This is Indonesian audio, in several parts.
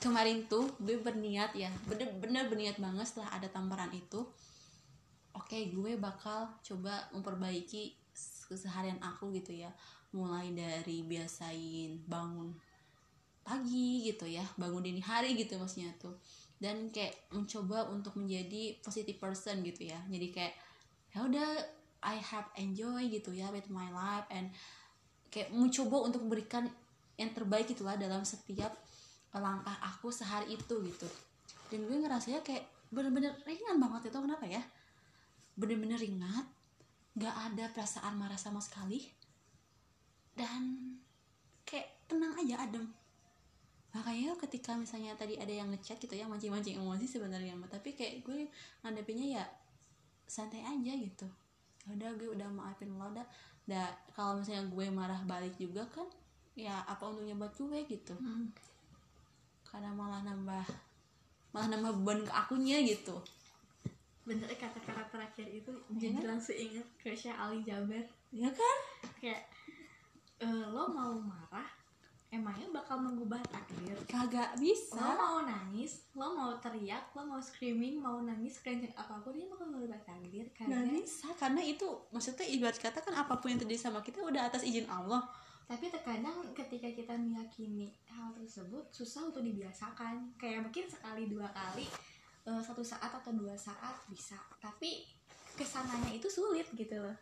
kemarin tuh gue berniat ya bener-bener berniat banget setelah ada tamparan itu. Oke gue bakal coba memperbaiki keseharian aku gitu ya. Mulai dari biasain bangun pagi gitu ya bangun dini hari gitu maksudnya tuh. Dan kayak mencoba untuk menjadi positive person gitu ya. Jadi kayak ya udah I have enjoy gitu ya with my life and kayak mencoba untuk memberikan yang terbaik gitulah dalam setiap langkah aku sehari itu gitu. Dan gue ngerasanya kayak bener-bener ringan banget itu kenapa ya? Bener-bener ringan gak ada perasaan marah sama sekali dan kayak tenang aja adem. Makanya ketika misalnya tadi ada yang ngechat gitu ya mancing-mancing emosi sebenarnya tapi kayak gue ngadepinnya ya santai aja gitu. Ya udah gue udah maafin lo dah. Kalau misalnya gue marah balik juga kan ya apa untungnya buat gue gitu. Hmm. Karena malah nambah malah nambah beban ke akunya gitu. Bener kata-kata terakhir itu Iya. jadi langsung inget ke Syekh Ali Jaber. Ya kan? Kayak eh, lo mau marah emangnya bakal mengubah takdir? Kagak lo bisa mau nangis lo mau teriak lo mau screaming mau nangis kenceng apa pun dia bakal mengubah takdir. Nggak karena bisa karena itu maksudnya ibarat kata kan apa pun yang terjadi sama kita udah atas izin Allah tapi terkadang ketika kita meyakini hal tersebut susah untuk dibiasakan. Kayak mungkin sekali dua kali eh, satu saat atau dua saat bisa. Tapi ke sananya itu sulit gitu loh.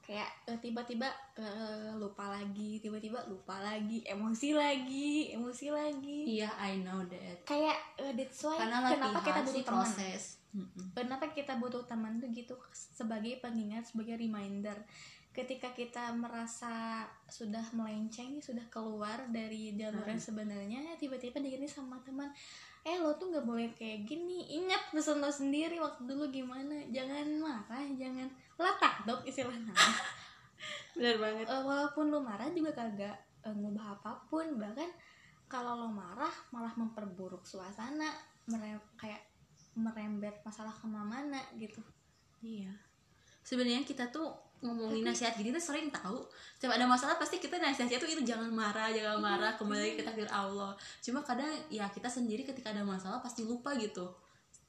Kayak eh, tiba-tiba eh, lupa lagi tiba-tiba lupa lagi emosi lagi emosi lagi. Iya I know that. Kayak eh, that's why karena kenapa kita butuh teman? proses. Mm-mm. kenapa kita butuh teman tuh gitu? Sebagai pengingat sebagai reminder ketika kita merasa sudah melenceng sudah keluar dari jalur yang sebenarnya tiba-tiba diganti sama teman eh lo tuh nggak boleh kayak gini. Ingat pesan lo sendiri waktu dulu gimana? Jangan marah jangan latak dok istilahnya. Benar banget. Eh, walaupun lo marah juga kagak eh, ngubah apa pun bahkan kalau lo marah malah memperburuk suasana mere- kayak merembet masalah ke mana-mana gitu. Iya. Sebenarnya kita tuh ngomongin nasihat gini tuh sering tahu. Setiap ada masalah pasti kita nasihatnya tuh itu jangan marah jangan marah kembali lagi ke takdir Allah. Cuma kadang ya kita sendiri ketika ada masalah pasti lupa gitu.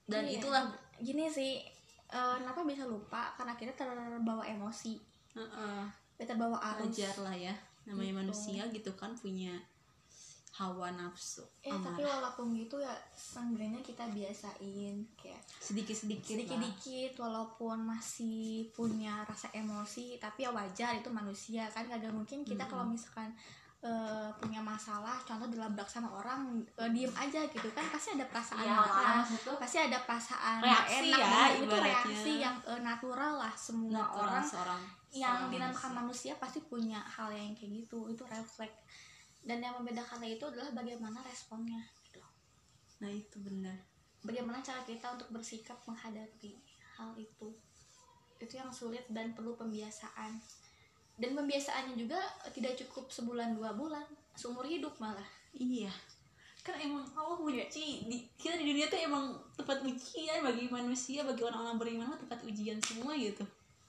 Dan Iya. itulah. Gini sih eh, kenapa bisa lupa? Karena kita terbawa emosi. Heeh. kita terbawa arus. Wajar lah ya namanya Gitu. manusia gitu kan punya hawa nafsu eh tapi amarah walaupun gitu ya seenggaknya kita biasain kayak sedikit sedikit sedikit-dikit walaupun masih punya rasa emosi tapi ya wajar itu manusia kan kagak mungkin kita Mm-mm. kalau misalkan eh, punya masalah contoh dilabrak sama orang eh, diem aja gitu kan pasti ada perasaan Iya marah pasti ada perasaan Reaksi enak ya, itu ibaratnya. reaksi yang eh, natural lah semua natural orang seorang yang seorang dinamakan manusia. manusia pasti punya hal yang kayak gitu itu refleks dan yang membedakannya itu adalah bagaimana responnya gitu. nah itu benar. Bagaimana cara kita untuk bersikap menghadapi hal itu. Itu yang sulit dan perlu pembiasaan. Dan pembiasaannya juga tidak cukup sebulan dua bulan seumur hidup malah. Iya. Kan emang Allah uji di, kita di dunia tuh emang tempat ujian bagi manusia bagi orang-orang beriman tempat ujian semua gitu.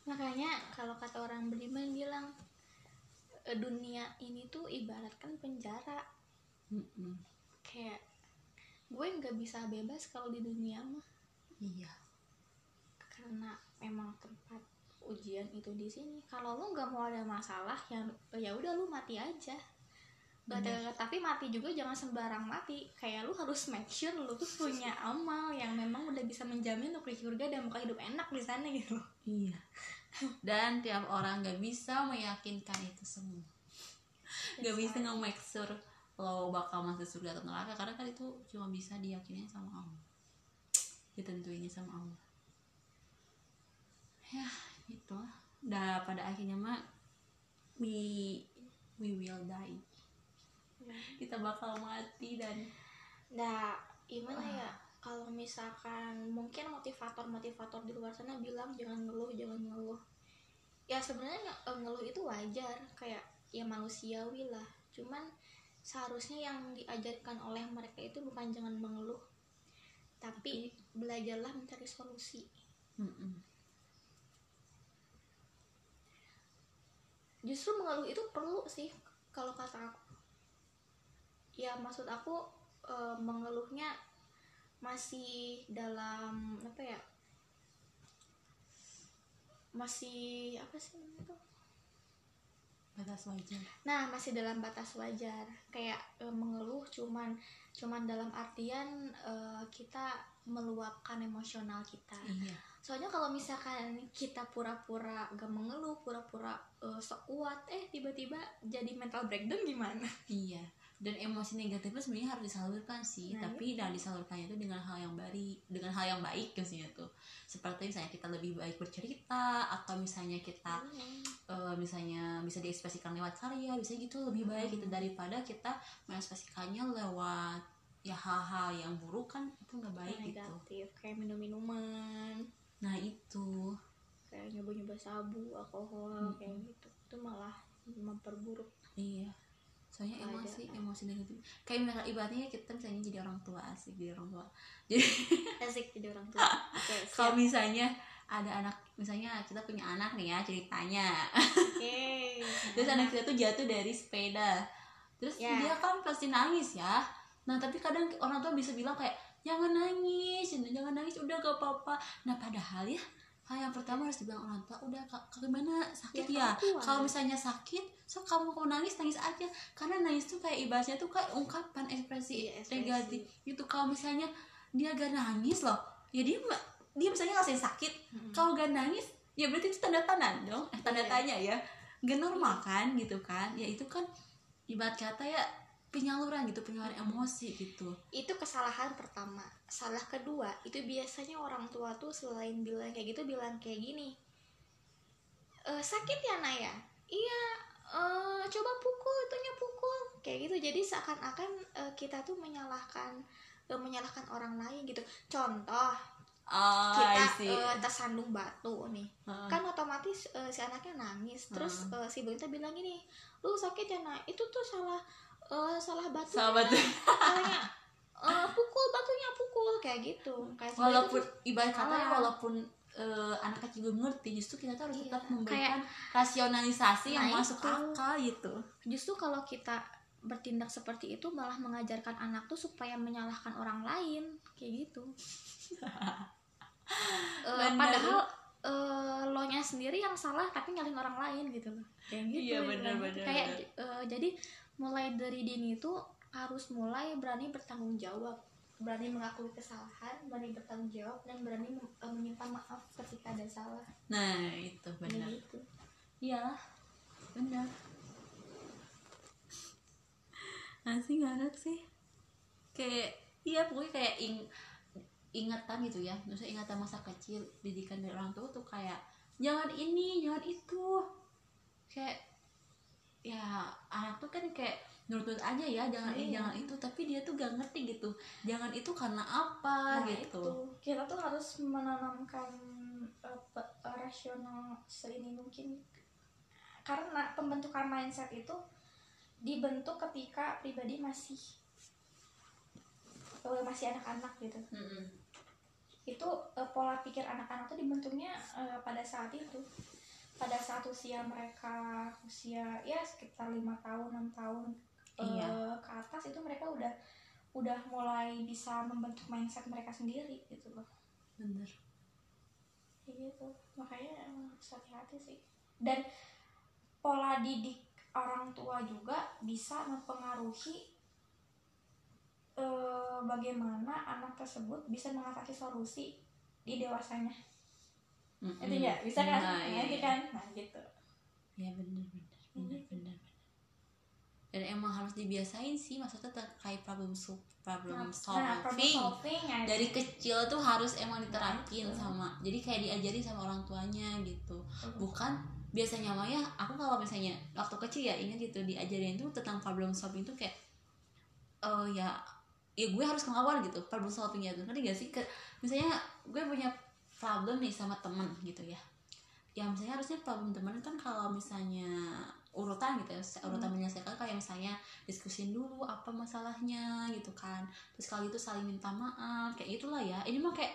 Makanya kalau kata orang beriman bilang "E, dunia ini tuh ibaratkan penjara. Mm-mm. kayak gue nggak bisa bebas kalau di dunia mah. Iya. Karena memang tempat ujian itu di sini. Kalau lu nggak mau ada masalah yang ya udah lu mati aja. Gak ada, tapi mati juga jangan sembarang mati. Kayak lu harus make sure lu tuh punya amal yang memang udah bisa menjamin lu ke surga dan bakal hidup enak di sana gitu. Iya dan tiap orang gak bisa meyakinkan itu semua. Gak bisa nge-make sure lo bakal masuk surga atau neraka karena kan itu cuma bisa diyakinin sama Allah. Ditentuinnya sama Allah. Ya itu lah. Dan pada akhirnya mah we we will die. Kita bakal mati dan nah gimana ya kalau misalkan mungkin motivator-motivator di luar sana bilang jangan ngeluh jangan ngeluh. Ya sebenarnya eh, ngeluh itu wajar kayak ya manusiawi lah. Cuman seharusnya yang diajarkan oleh mereka itu bukan jangan mengeluh tapi belajarlah mencari solusi. Mm-mm. justru mengeluh itu perlu sih kalau kata aku. Ya maksud aku eh, mengeluhnya masih dalam apa ya masih apa sih batas wajar Nah, masih dalam batas wajar. Kayak e, mengeluh cuman cuman dalam artian e, kita meluapkan emosional kita. iya Soalnya kalau misalkan kita pura-pura gak mengeluh, pura-pura e, sok kuat, eh tiba-tiba jadi mental breakdown gimana? iya dan emosi negatifnya sebenarnya harus disalurkan sih. Nah, tapi dan disalurkannya itu dengan hal yang baik dengan hal yang baik maksudnya tuh. Seperti misalnya kita lebih baik bercerita atau misalnya kita eh, misalnya bisa diekspresikan lewat karya bisa gitu lebih baik gitu. Daripada kita mengekspresikannya lewat ya hal-hal yang buruk kan itu nggak baik gitu. negatif kayak minum-minuman, nah itu. Kayak nyoba-nyoba sabu, alkohol Mm-mm. kayak gitu. Itu malah memperburuk. iya soalnya Ada. emosi emosi negatif kayak misalnya ibaratnya kita misalnya jadi orang tua asik jadi orang tua jadi Asik jadi orang tua. Oke, kalau misalnya ada anak misalnya kita punya anak nih ya ceritanya Oke. terus anak kita tuh jatuh dari sepeda terus Ya. dia kan pasti nangis ya nah tapi kadang orang tua bisa bilang kayak jangan nangis jangan nangis udah gak apa-apa nah padahal ya hal yang pertama harus dibilang orang tua udah kak gimana? Sakit Ya, ya, kalau misalnya sakit so kamu mau nangis nangis aja. Karena nangis tuh kayak ibaratnya tuh kayak ungkapan ekspresi Iya, ekspresi. negatif itu kalau misalnya dia gak nangis loh ya dia dia misalnya ngerasain sakit. Mm-mm. kalau gak nangis ya berarti itu tanda tanya dong eh, tanda Iya. tanya ya. Gak normal kan gitu kan? Ya itu kan ibarat kata ya penyaluran gitu penyaluran emosi gitu. Itu kesalahan pertama. Salah kedua itu biasanya orang tua tuh selain bilang kayak gitu bilang kayak gini "E, sakit ya Naya iya eh, coba pukul itunya pukul. Kayak gitu. Jadi seakan-akan eh, kita tuh menyalahkan eh, menyalahkan orang lain gitu. Contoh oh, kita eh, tersandung batu nih. Kan otomatis eh, si anaknya nangis. Terus eh, si ibu itu bilang gini lu sakit ya nak? Itu tuh salah eh, salah batu sahabat salahnya eh, pukul batunya pukul kayak gitu kayak walaupun ibarat kata ya salah. walaupun eh, anak kecil belum ngerti justru kita tuh harus Iya, tetap memberikan rasionalisasi yang Nah, masuk itu. akal gitu justru kalau kita bertindak seperti itu malah mengajarkan anak tuh supaya menyalahkan orang lain kayak gitu Bener. padahal eh, lo nya sendiri yang salah tapi nyalahin orang lain gitu loh kayak gitu Iya, dia bener, bener, kayak bener. eh, jadi mulai dari dini itu harus mulai berani bertanggung jawab berani mengakui kesalahan berani bertanggung jawab dan berani eh, meminta maaf ketika ada salah nah itu benar gitu Iyalah, benar. Asli ngarak sih. Kayak iya pokoknya kayak ing ingatan gitu ya. Maksudnya ingatan masa kecil, didikan dari orang tua tuh kayak jangan ini, jangan itu. Kayak ya anak tuh kan kayak nurut-nurut aja ya jangan ini Iya. jangan itu tapi dia tuh gak ngerti gitu jangan itu karena apa Nah, gitu itu. kita tuh harus menanamkan eh, rasional seini mungkin karena pembentukan mindset itu dibentuk ketika pribadi masih eh, masih anak-anak gitu Mm-mm. itu eh, pola pikir anak-anak tuh dibentuknya eh, pada saat itu pada saat usia mereka usia ya sekitar lima tahun enam tahun Iya. ke atas itu mereka udah udah mulai bisa membentuk mindset mereka sendiri gitu loh. Bener. Kayak gitu. Makanya emang harus hati-hati sih. Dan pola didik orang tua juga bisa mempengaruhi eh, bagaimana anak tersebut bisa mengatasi solusi di dewasanya Mm-mm. itu ya bisa kan? Nah, nah, iya, iya. kan? Nah gitu. Ya bener bener Gitu. bener bener dan emang harus dibiasain sih maksudnya terkait problem sol- problem nah problem solving solving ya dari kecil tuh harus emang diterapin Nah, itu. sama jadi kayak diajarin sama orang tuanya gitu. Bukan biasanya mah ya aku kalau misalnya waktu kecil ya ingat gitu diajarin tuh tentang problem solving tuh kayak oh ya ya gue harus ngelawan gitu problem solvingnya tuh. Ngerti gak sih? Ke, misalnya gue punya problem nih sama temen gitu ya. Ya misalnya harusnya problem temen kan kalau misalnya urutan gitu ya urutan menyelesaikan kayak misalnya diskusin dulu apa masalahnya gitu kan. Terus kali itu saling minta maaf kayak gitulah ya. Ini mah kayak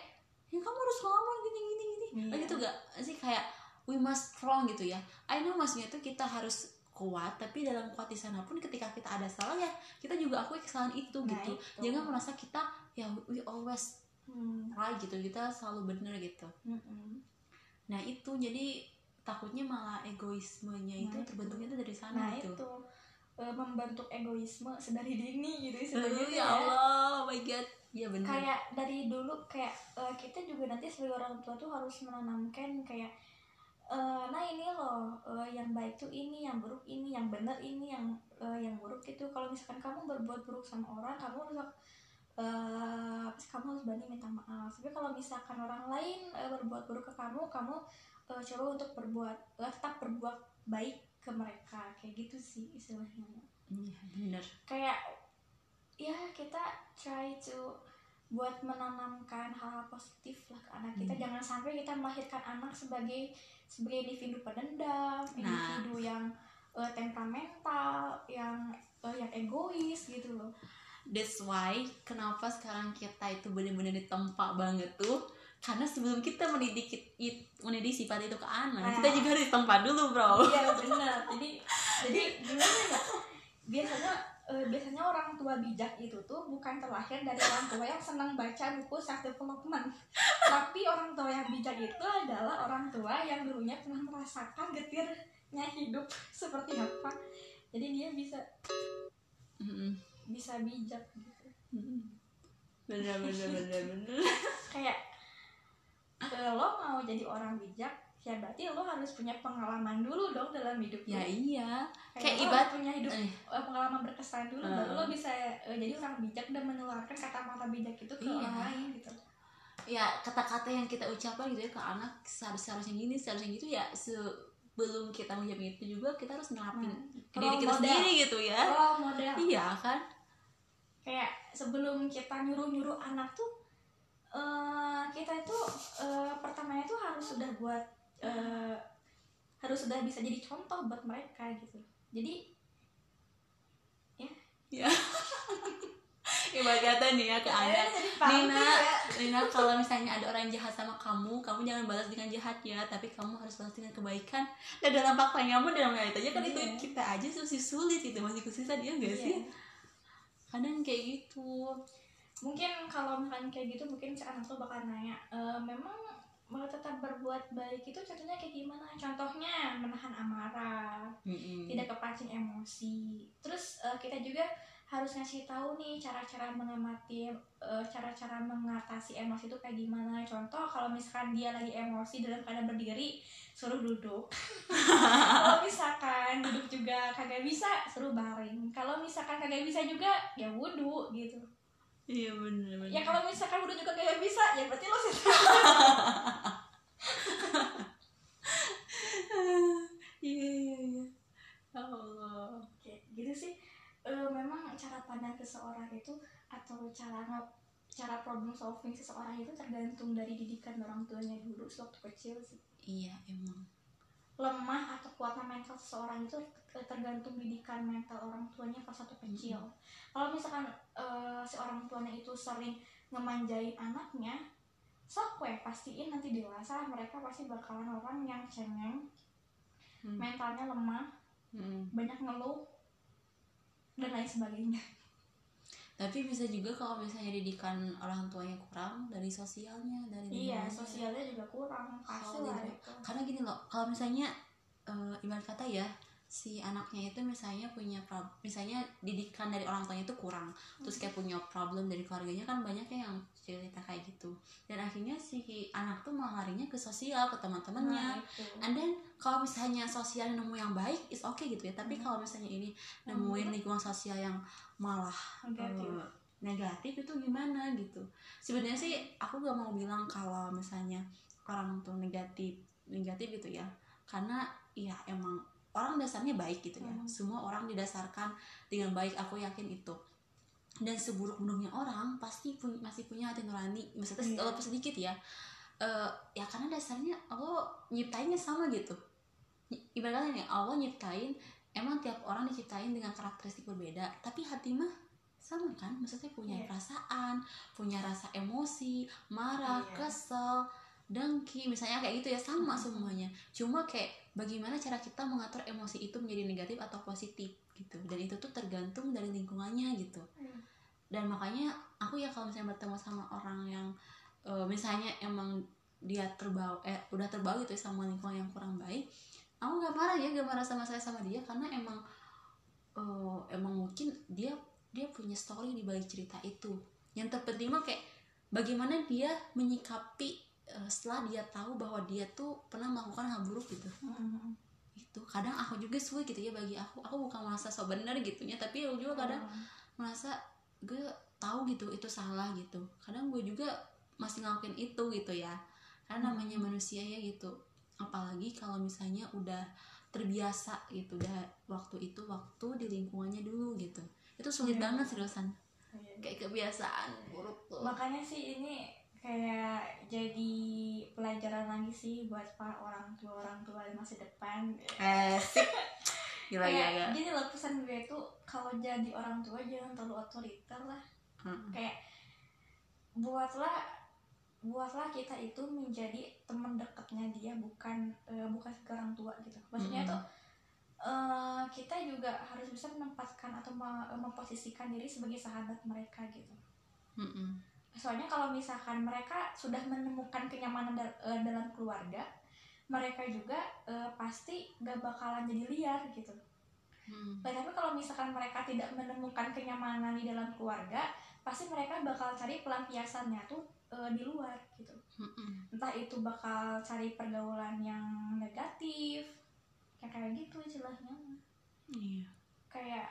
ya kamu harus ngomong gini gini gini. Iya. Nah, gitu gak sih? Kayak we must strong gitu ya. I know maksudnya tuh kita harus kuat tapi dalam kuat di sana pun ketika kita ada salah ya kita juga akui kesalahan itu Nah, gitu itu. jangan merasa kita ya we always Hmm. right gitu kita selalu bener gitu. Mm-mm. nah itu jadi takutnya malah egoismenya itu Nah, itu. terbentuknya tuh dari sana nah gitu. itu. Eh, membentuk egoisme sedari dini gitu sebenarnya ya Allah oh my god. Ya bener. Kayak dari dulu kayak eh, kita juga nanti sebagai orang tua tuh harus menanamkan kayak eh, nah ini loh eh, yang baik tuh ini yang buruk ini yang benar ini yang eh, yang buruk itu kalau misalkan kamu berbuat buruk sama orang kamu harus eh, kamu harus berani minta maaf. Tapi kalau misalkan orang lain eh, berbuat buruk ke kamu kamu eh, coba untuk berbuat eh, tetap berbuat baik ke mereka. Kayak gitu sih istilahnya. Iya, bener. Kayak ya kita try to buat menanamkan hal-hal positif lah ke anak kita. Hmm. jangan sampai kita melahirkan anak sebagai sebagai individu pendendam Nah. individu yang eh, temperamental yang eh, yang egois gitu loh That's why kenapa sekarang kita itu benar-benar ditempa banget tuh? Karena sebelum kita mendidik it, mendidik sifat itu ke anak Nah. kita juga harus ditempa dulu bro. Iya benar jadi jadi gimana ya? Biasanya eh, biasanya orang tua bijak itu tuh bukan terlahir dari orang tua yang senang baca buku self development tapi orang tua yang bijak itu adalah orang tua yang dulunya pernah merasakan getirnya hidup seperti apa. Jadi dia bisa Mm-mm. Bisa bijak gitu. Bener bener bener bener. Kayak eh, lo mau jadi orang bijak ya berarti lo harus punya pengalaman dulu dong dalam hidup ya lo. iya. Kayak, kayak lo ibarat- punya hidup eh, eh, pengalaman berkesan dulu Eh. baru lo bisa eh, jadi orang bijak dan menularkan kata-kata bijak itu ke Iya. orang lain gitu. Ya kata-kata yang kita ucapkan gitu ya ke anak seharus seharusnya gini seharusnya gitu ya sebelum kita menjawab itu juga kita harus nerapin Nah, ke diri kita model. sendiri gitu ya. Model. Iya kan kayak sebelum kita nyuruh-nyuruh anak tuh eh kita itu eh, pertamanya tuh harus sudah buat eh, harus sudah bisa jadi contoh buat mereka gitu jadi ibarat kata nih ya ke anak jadi paham Nina, ya. Nina kalau misalnya ada orang jahat sama kamu, kamu jangan balas dengan jahat ya, tapi kamu harus balas dengan kebaikan. Dan dalam faktanya pun dalam realitanya kan itu Iya. kita aja masih sulit gitu, masih kesulitan dia enggak Iya. sih? Kadang kayak gitu. mungkin kalau misalnya kayak gitu mungkin si anak tuh bakal nanya e, memang mau tetap berbuat baik itu contohnya kayak gimana contohnya menahan amarah Mm-mm. tidak kepancing emosi terus eh, kita juga harus ngasih tahu nih cara-cara mengamati eh, cara-cara mengatasi emosi itu kayak gimana. Contoh kalau misalkan dia lagi emosi dalam keadaan berdiri suruh duduk. Kalau misalkan duduk juga kagak bisa suruh baring. Kalau misalkan kagak bisa juga ya wudhu gitu. Iya bener bener. ya kalau misalkan wudhu juga kagak bisa ya berarti lo sih. Iya iya iya. Ya Allah. Kayak gitu sih Eh, memang cara pandang seseorang itu atau cara cara problem solving seseorang itu tergantung dari didikan orang tuanya dulu sewaktu kecil sih Iya emang. lemah atau kuatnya mental seseorang itu ter- tergantung didikan mental orang tuanya pas waktu kecil kalau misalkan eh, si orang tuanya itu sering ngemanjain anaknya sok gue pastiin nanti dewasa mereka pasti bakalan orang yang cengeng Hmm. mentalnya lemah Mm. banyak ngeluh dan lain sebagainya Tapi bisa juga kalau misalnya didikan orang tuanya kurang dari sosialnya, dari iya sosialnya juga kurang pasti Kalau lah di- itu. Karena gini loh kalau misalnya eh, ibarat kata ya si anaknya itu misalnya punya prob misalnya didikan dari orang tuanya itu kurang. Terus kayak punya problem dari keluarganya kan banyak ya yang cerita kayak gitu. Dan akhirnya si anak tuh malah larinya ke sosial ke teman-temannya. Nah, and then kalau misalnya sosial nemu yang baik is oke gitu ya. Tapi Hmm. kalau misalnya ini nemuin lingkungan sosial yang malah negatif. eh, negatif itu gimana gitu. Sebenarnya sih aku gak mau bilang kalau misalnya orang tuh negatif negatif gitu ya. Karena ya emang orang dasarnya baik gitu ya Hmm. semua orang didasarkan dengan baik aku yakin itu dan seburuk-buruknya orang pasti pun- masih punya hati nurani maksudnya Iya. walaupun sedikit ya Eh, ya karena dasarnya Allah nyiptainnya sama gitu Ny- ibaratnya nih Allah nyiptain emang tiap orang diciptain dengan karakteristik berbeda tapi hati mah sama kan maksudnya punya Iya. perasaan punya rasa emosi marah Iya. kesel dengki misalnya kayak gitu ya sama semuanya. Cuma kayak bagaimana cara kita mengatur emosi itu menjadi negatif atau positif gitu. Dan itu tuh tergantung dari lingkungannya gitu. Hmm. dan makanya aku ya kalau misalnya bertemu sama orang yang eh, misalnya emang dia terbawa eh udah terbawa gitu ya sama lingkungan yang kurang baik aku nggak marah ya nggak marah sama saya sama dia karena emang eh, emang mungkin dia dia punya story di balik cerita itu. Yang terpenting mah kayak bagaimana dia menyikapi eh, setelah dia tahu bahwa dia tuh pernah melakukan hal buruk gitu. Hmm. itu kadang aku juga sulit gitu ya bagi aku. Aku bukan merasa so benar gitunya tapi aku juga kadang merasa gue tahu gitu itu salah gitu. Kadang gue juga masih ngelakuin itu gitu ya. Karena namanya manusia ya gitu. Apalagi kalau misalnya udah terbiasa gitu udah waktu itu waktu di lingkungannya dulu gitu. Itu sulit Iya. banget seriusan. Iya. kayak kebiasaan buruk tuh. Makanya sih ini kayak jadi pelajaran lagi sih buat para orang tua orang tua di masa depan eh gila kayak gila gini loh pesan gue tuh kalau jadi orang tua jangan terlalu otoriter lah Mm-mm. kayak buatlah buatlah kita itu menjadi teman dekatnya dia bukan eh, bukan sekedar orang tua gitu maksudnya Mm-mm. tuh eh, kita juga harus bisa menempatkan atau me- memposisikan diri sebagai sahabat mereka gitu Mm-mm. Soalnya kalau misalkan mereka sudah menemukan kenyamanan dal- eh, dalam keluarga mereka juga eh, pasti gak bakalan jadi liar gitu Mm. Nah, tapi kalau misalkan mereka tidak menemukan kenyamanan di dalam keluarga pasti mereka bakal cari pelampiasannya tuh eh, di luar gitu Mm-mm. entah itu bakal cari pergaulan yang negatif kayak kayak gitu istilahnya iya kayak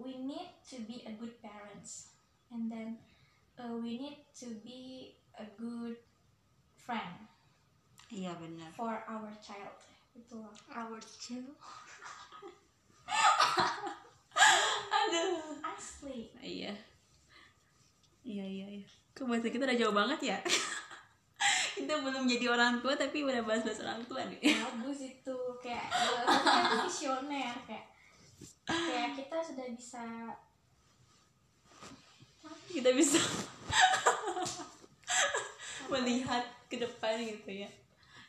we need to be a good parents and then uh, we need to be a good friend iya benar. for our child. Itu loh our chill aduh. Asli. Iya. Iya iya iya. Kok bahasa kita udah jauh banget ya? Kita belum jadi orang tua tapi udah bahas-bahas orang tua nih. Bagus itu. Kayak kita tuh visioner kayak kayak kita sudah bisa kita bisa melihat depan gitu ya.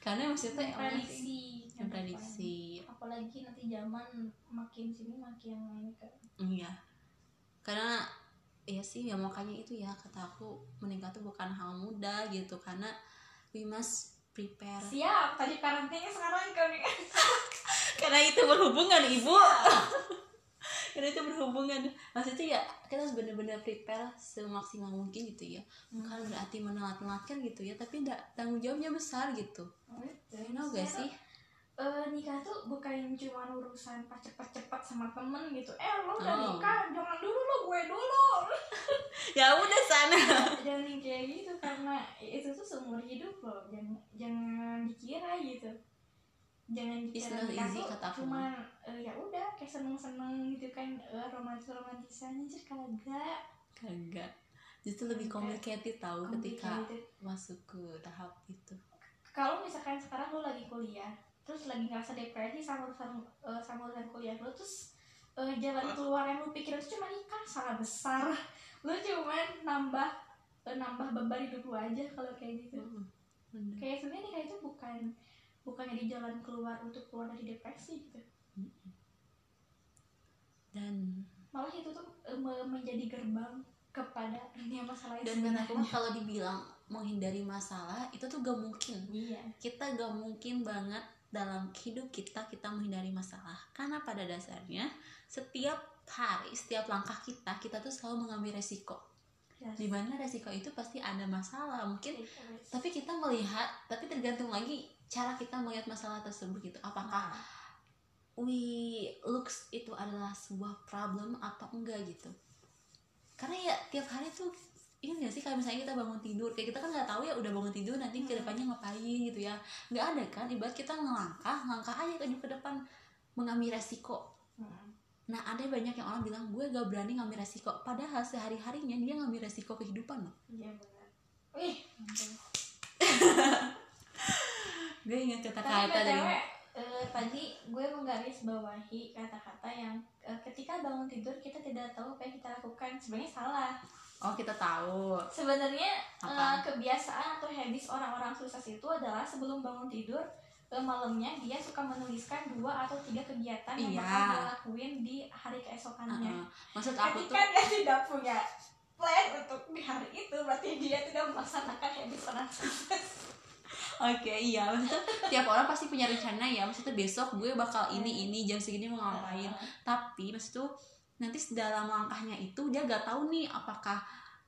Karena maksudnya sih prediksi prediksi apalagi nanti zaman makin sini makin ini kan. Iya. Karena ya sih ya makanya itu ya kata aku menikah tuh bukan hal mudah gitu. Karena we must prepare. Siap tadi karantinanya sekarang kan karena itu berhubungan ibu karena itu berhubungan. Maksudnya ya kita harus benar-benar prepare semaksimal mungkin gitu ya. Bukan berarti menelat-nelatkan gitu ya tapi enggak tanggung jawabnya besar gitu. You know gak sih? Eh, nikah tuh bukan cuma urusan pas cepet-cepet sama temen gitu. Eh lo udah Oh. nikah jangan dulu lo gue dulu. Ya udah sana jangan kayak gitu karena itu tuh seumur hidup loh. Jangan jangan dikira gitu. Jangan dikira not nikah tuh cuma eh, ya udah kayak seneng-seneng gitu kan. Eh, romantis romantisan aja kagak. Kagak. Justru lebih complicated tahu ketika masuk ke tahap itu. Kalau misalkan sekarang lo lagi kuliah terus lagi ngerasa depresi sama urusan eh, sama urusan kuliah lo terus eh, jalan keluar yang lo pikirin itu cuma nikah salah besar. Lo cuma nambah eh, nambah beban hidup lo aja kalau kayak gitu. Mm, bener. kayak sebenarnya nikah itu bukan bukan jadi jalan keluar untuk keluar dari depresi gitu dan malah itu tuh me- menjadi gerbang kepada dunia masalah dan menurut aku kalau dibilang menghindari masalah itu tuh gak mungkin. Iya. Kita gak mungkin banget dalam hidup kita kita menghindari masalah. Karena pada dasarnya setiap hari setiap langkah kita kita tuh selalu mengambil resiko. Yes. di mana resiko itu pasti ada masalah mungkin Yes. tapi kita melihat tapi tergantung lagi cara kita melihat masalah tersebut gitu. Apakah we looks itu adalah sebuah problem atau enggak gitu. Karena ya tiap hari tuh ini gak sih kalau misalnya kita bangun tidur kayak kita kan nggak tahu ya udah bangun tidur nanti ke depannya ngapain gitu ya. Nggak ada kan ibarat kita ngelangkah langkah aja ke ke depan mengambil resiko. Hmm. nah ada banyak yang orang bilang gue gak berani ngambil resiko. Padahal sehari harinya dia ngambil resiko kehidupan loh. Iya benar. Wih gue ingat Tapi kata-kata BTW, dari eh, tadi gue menggaris bawahi kata-kata yang eh, ketika bangun tidur kita tidak tahu apa yang kita lakukan sebenarnya salah oh kita tahu sebenarnya eh, kebiasaan atau habis orang-orang sukses itu adalah sebelum bangun tidur malamnya dia suka menuliskan dua atau tiga kegiatan yang Iya. bakal dia lakuin di hari keesokannya. Heeh. maksud aku tuh Ketika dia tidak punya plan untuk di hari itu, berarti dia tidak melaksanakan habis orang sukses. Oke iya. Maksudnya tiap orang pasti punya rencana ya. Maksudnya besok gue bakal ini ini jam segini mau ngapain. Tapi maksud tuh nanti dalam langkahnya itu dia gak tahu nih apakah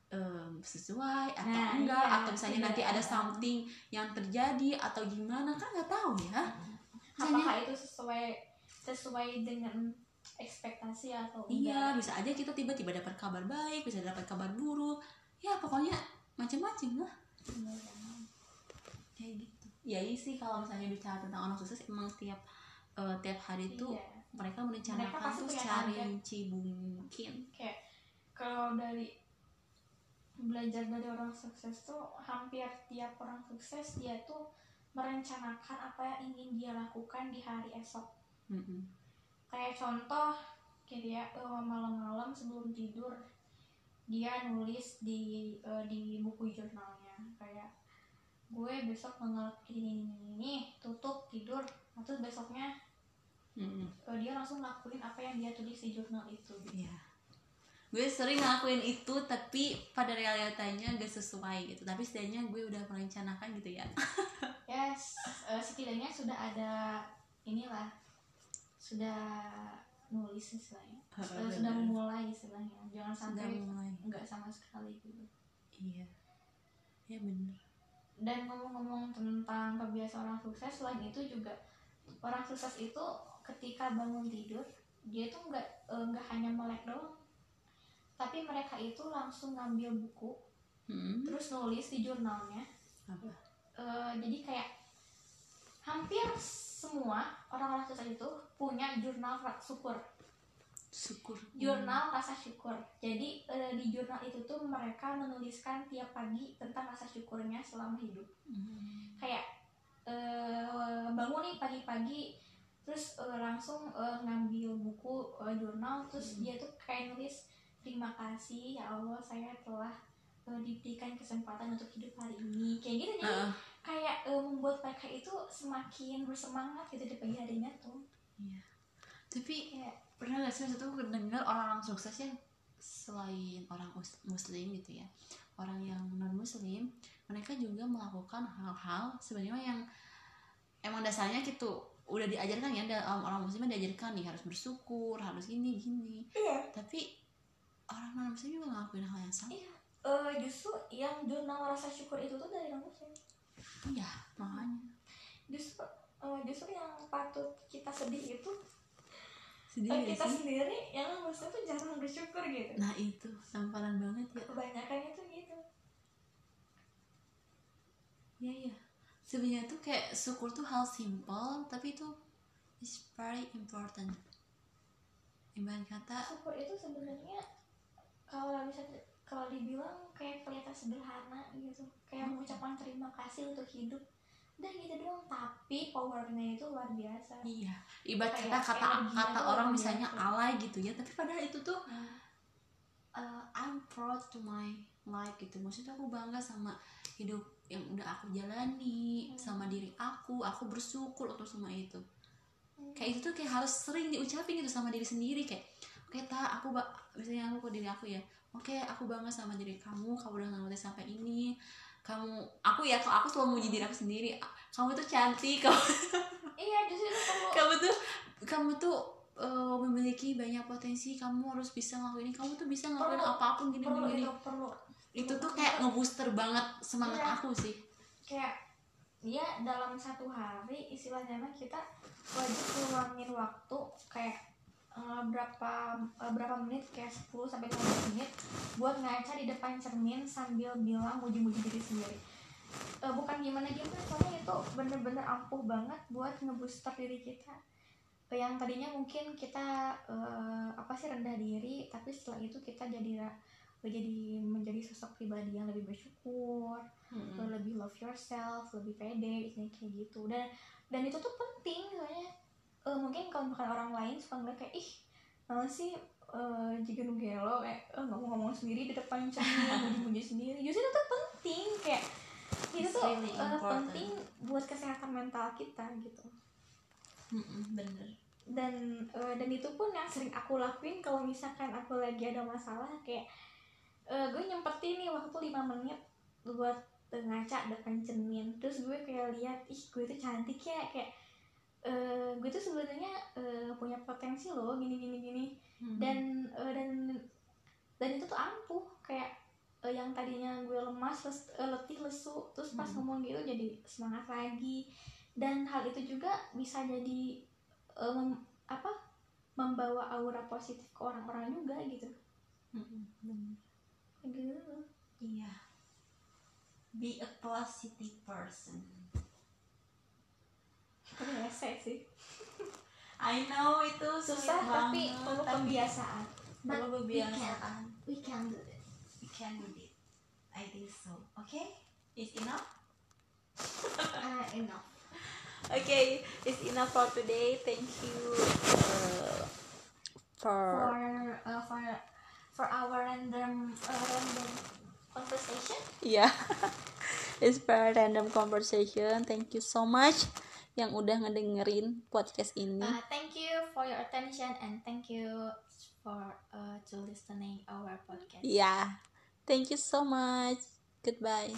em, sesuai atau Nah, enggak. iya, atau misalnya iya. nanti ada something yang terjadi atau gimana. Kan nggak tahu ya. Misalnya- Apakah itu sesuai sesuai dengan ekspektasi atau iya enggak? bisa aja kita tiba-tiba dapat kabar baik bisa dapat kabar buruk. Ya pokoknya macam-macam lah. Iya. Ya iya sih kalau misalnya bicara tentang orang sukses emang tiap eh, tiap hari itu Iya. mereka Mereka merencanakan tuh secara target. rinci mungkin kayak kalau dari belajar dari orang sukses tuh hampir tiap orang sukses dia tuh merencanakan apa yang ingin dia lakukan di hari esok Mm-mm. kayak contoh kayak dia eh, malam-malam sebelum tidur dia nulis di eh, di buku jurnalnya kayak gue besok ngelakuin ini ini ini, ini tutup tidur nah, terus besoknya Mm-mm. eh, dia langsung lakuin apa yang dia tulis di jurnal itu gitu. Iya. gue sering ngelakuin itu tapi pada realitanya gak sesuai gitu. Tapi setidaknya gue udah merencanakan gitu ya. Ya s- eh, setidaknya sudah ada inilah sudah nulis istilahnya. Eh, sudah memulai istilahnya. Jangan sampai enggak sama sekali gitu. Iya. Ya bener dan ngomong-ngomong tentang kebiasaan orang sukses selain itu juga orang sukses itu ketika bangun tidur dia tuh nggak eh, nggak hanya melek doang. Tapi mereka itu langsung ngambil buku Mm-mm. terus nulis di jurnalnya. Apa? Eh, jadi kayak hampir semua orang-orang sukses itu punya jurnal syukur syukur. Jurnal rasa syukur. Jadi eh, di jurnal itu tuh mereka menuliskan tiap pagi tentang rasa syukurnya selama hidup. Mm. kayak eh, bangun nih pagi-pagi terus eh, langsung eh, ngambil buku jurnal terus dia tuh kayak nulis terima kasih ya Allah saya telah diberikan kesempatan untuk hidup hari ini. Kayak gitu. Jadi Heeh. kayak membuat mereka itu semakin bersemangat gitu di pagi harinya tuh. Tapi kayak pernah gak sih waktu itu dengar orang-orang sukses yang selain orang mus- muslim gitu ya. Orang yang non muslim mereka juga melakukan hal-hal sebenarnya yang emang dasarnya gitu udah diajarkan ya dalam orang muslim diajarkan nih harus bersyukur harus gini gini. Iya. Tapi orang non muslim juga ngelakuin hal yang sama. Iya. Eh, justru yang jurnal rasa syukur itu tuh dari non muslim iya makanya. Justru eh, justru yang patut kita sedih itu sedih eh, gak kita sih. sendiri yang muslim tuh jarang bersyukur gitu. Nah itu tamparan banget ya. Kebanyakan itu gitu. Iya iya. Sebenarnya tuh kayak syukur tuh hal simple tapi itu is very important. Ibarat kata syukur itu sebenarnya kalau bisa kalau dibilang kayak kelihatan sederhana gitu. Kayak mengucapkan terima kasih untuk hidup udah gitu doang tapi powernya itu luar biasa iya, ibarat kata kata orang misalnya biasa. alay gitu ya, tapi padahal itu tuh uh, I'm proud to my life gitu. Maksudnya aku bangga sama hidup yang udah aku jalani, Hmm. sama diri aku, aku bersyukur untuk semua itu. hmm. Kayak itu tuh kayak harus sering diucapin gitu sama diri sendiri kayak oke ta aku ba- misalnya aku ke diri aku ya oke aku bangga sama diri kamu kamu udah ngelewatin sampai ini kamu aku ya kalau aku selalu muji diri aku sendiri. "Ah, kamu tuh cantik kamu, iya justru itu perlu kamu tuh kamu tuh eh, memiliki banyak potensi. Kamu harus bisa ngelakuin ini. Kamu tuh bisa ngelakuin Perlu- apa pun gini perlu gini. itu perlu. Itu tuh kayak ngebooster banget semangat Iya. aku sih. Kayak ya dalam satu hari istilahnya kita wajib ngeluangin waktu kayak eh, berapa eh, berapa menit? Kayak 10 sampai 15 menit buat ngaca di depan cermin sambil bilang muji-muji diri sendiri. Eh, bukan gimana gimana soalnya itu bener-bener ampuh banget buat ngebooster diri kita. Eh, yang tadinya mungkin kita eh, apa sih rendah diri tapi setelah itu kita jadi jadi menjadi sosok pribadi yang lebih bersyukur lo lebih love yourself lebih pede kayak gitu. Dan dan itu tuh penting soalnya eh, mungkin kalau bukan orang lain suka ngeliat kayak ih mana sih eh, jika gelo? Kayak eh, nggak mau ngomong sendiri di depan cermin muji-muji sendiri. Justru itu tuh penting kayak itu tuh really important. penting buat kesehatan mental kita gitu. Bener. Dan eh, dan itu pun yang sering aku lakuin kalau misalkan aku lagi ada masalah kayak eh, gue nyempetin nih waktu 5 menit buat ngaca depan cermin. Terus gue kayak lihat ih gue tuh cantik ya kayak eh, gue tuh sebenarnya eh, punya potensi loh gini gini gini Mm-mm. dan eh, dan dan itu tuh ampuh kayak eh, yang tadinya gue lemas les- eh, letih lesu terus pas Hmm. ngomong gitu jadi semangat lagi dan hal itu juga bisa jadi mem- apa membawa aura positif ke orang-orang juga gitu. Kayak gitu iya be a positive person tapi rese sih. I know itu susah tapi perlu But perlu kebiasaan we can. do it. We can do it. I think so. Okay? Is enough? Uh, enough. Okay it's enough for today. Thank you uh, for for uh, for for our random uh, random conversation? Yeah. It's for random conversation. Thank you so much yang udah ngedengerin podcast ini. Uh, thank you for your attention and thank you for uh, to listening our podcast. yeah thank you so much. Goodbye